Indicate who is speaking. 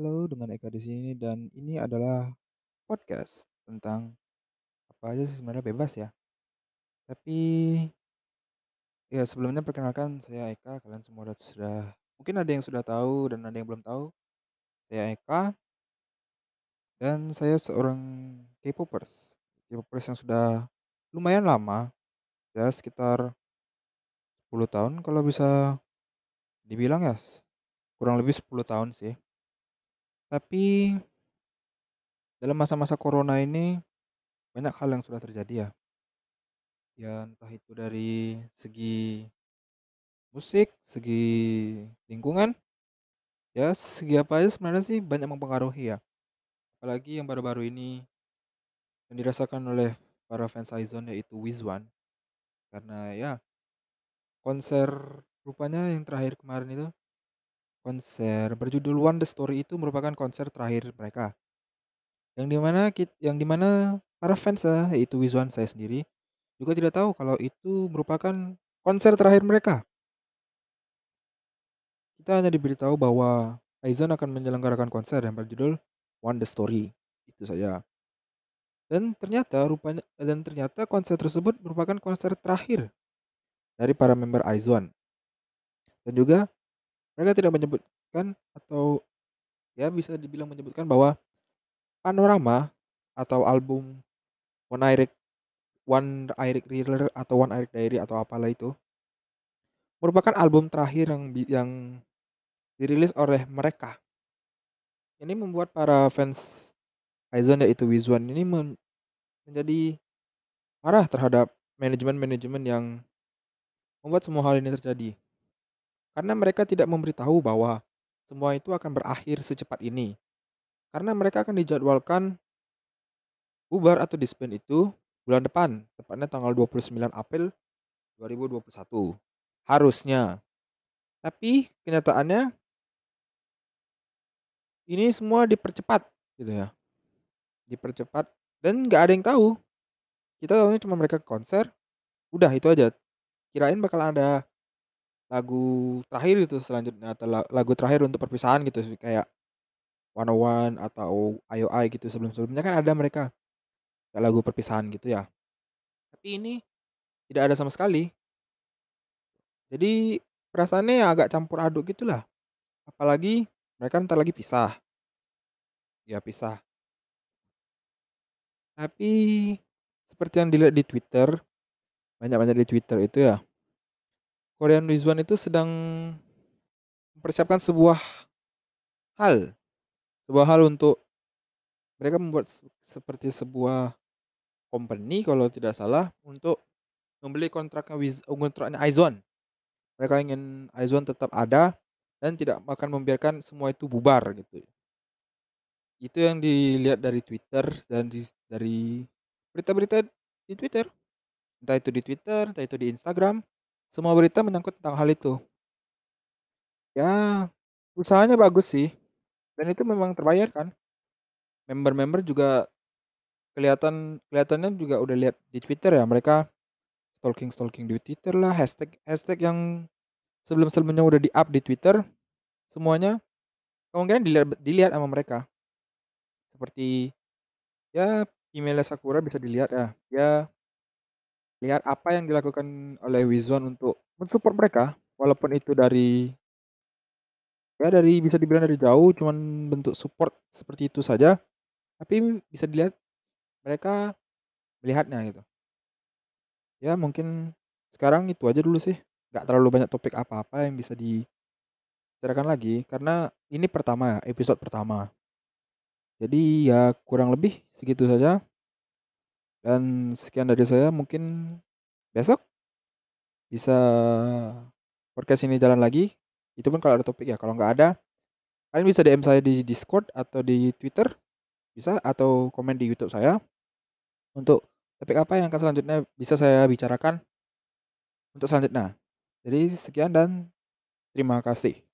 Speaker 1: Halo, dengan Eka di sini dan ini adalah podcast tentang apa aja sih sebenarnya bebas ya. Tapi ya sebelumnya perkenalkan saya Eka, kalian semua udah sudah mungkin ada yang sudah tahu dan ada yang belum tahu. Saya Eka dan saya seorang K-popers. K-popers yang sudah lumayan lama, ya sekitar 10 tahun kalau bisa dibilang ya kurang lebih 10 tahun sih. Tapi dalam masa-masa corona ini banyak hal yang sudah terjadi ya. Ya entah itu dari segi musik, segi lingkungan, ya segi apa aja sebenarnya sih banyak mempengaruhi ya. Apalagi yang baru-baru ini yang dirasakan oleh para fans Aizon yaitu Wizwan. Karena ya konser rupanya yang terakhir kemarin itu konser berjudul One The Story itu merupakan konser terakhir mereka. Yang di mana yang di mana para fans ya, yaitu Wizwan saya sendiri juga tidak tahu kalau itu merupakan konser terakhir mereka. Kita hanya diberitahu bahwa Aizon akan menyelenggarakan konser yang berjudul One The Story. Itu saja. Dan ternyata rupanya dan ternyata konser tersebut merupakan konser terakhir dari para member Aizon. Dan juga mereka tidak menyebutkan atau ya bisa dibilang menyebutkan bahwa Panorama atau album One Irek One Irek Reeler atau One Irek Diary atau apalah itu merupakan album terakhir yang yang dirilis oleh mereka. Ini membuat para fans Aizon yaitu Wizwan ini men- menjadi marah terhadap manajemen-manajemen yang membuat semua hal ini terjadi. Karena mereka tidak memberitahu bahwa semua itu akan berakhir secepat ini. Karena mereka akan dijadwalkan bubar atau disband itu bulan depan, tepatnya tanggal 29 April 2021. Harusnya. Tapi kenyataannya ini semua dipercepat gitu ya. Dipercepat dan nggak ada yang tahu. Kita tahunya cuma mereka konser, udah itu aja. Kirain bakal ada lagu terakhir itu selanjutnya atau la- lagu terakhir untuk perpisahan gitu kayak One oh One atau IOI gitu sebelum-sebelumnya kan ada mereka kayak lagu perpisahan gitu ya. Tapi ini tidak ada sama sekali. Jadi perasaannya ya agak campur aduk gitulah. Apalagi mereka ntar lagi pisah. Ya pisah. Tapi seperti yang dilihat di Twitter, banyak-banyak di Twitter itu ya. Korean Rizwan itu sedang mempersiapkan sebuah hal, sebuah hal untuk mereka membuat se- seperti sebuah company kalau tidak salah untuk membeli kontraknya Wiz, eh, kontraknya Aizon. Mereka ingin Aizon tetap ada dan tidak akan membiarkan semua itu bubar gitu. Itu yang dilihat dari Twitter dan di, dari berita-berita di Twitter. Entah itu di Twitter, entah itu di Instagram. Semua berita menyangkut tentang hal itu. Ya, usahanya bagus sih. Dan itu memang terbayarkan. Member-member juga kelihatan kelihatannya juga udah lihat di Twitter ya mereka stalking stalking di Twitter lah hashtag hashtag yang sebelum sebelumnya udah di up di Twitter semuanya kemungkinan dilihat dilihat sama mereka seperti ya email Sakura bisa dilihat ya ya lihat apa yang dilakukan oleh Wizon untuk mensupport mereka walaupun itu dari ya dari bisa dibilang dari jauh cuman bentuk support seperti itu saja tapi bisa dilihat mereka melihatnya gitu Ya mungkin sekarang itu aja dulu sih. Nggak terlalu banyak topik apa-apa yang bisa dibicarakan lagi karena ini pertama ya, episode pertama. Jadi ya kurang lebih segitu saja. Dan sekian dari saya mungkin besok bisa podcast ini jalan lagi. Itu pun kalau ada topik ya. Kalau nggak ada, kalian bisa DM saya di Discord atau di Twitter bisa atau komen di YouTube saya untuk topik apa yang akan selanjutnya bisa saya bicarakan untuk selanjutnya. Jadi sekian dan terima kasih.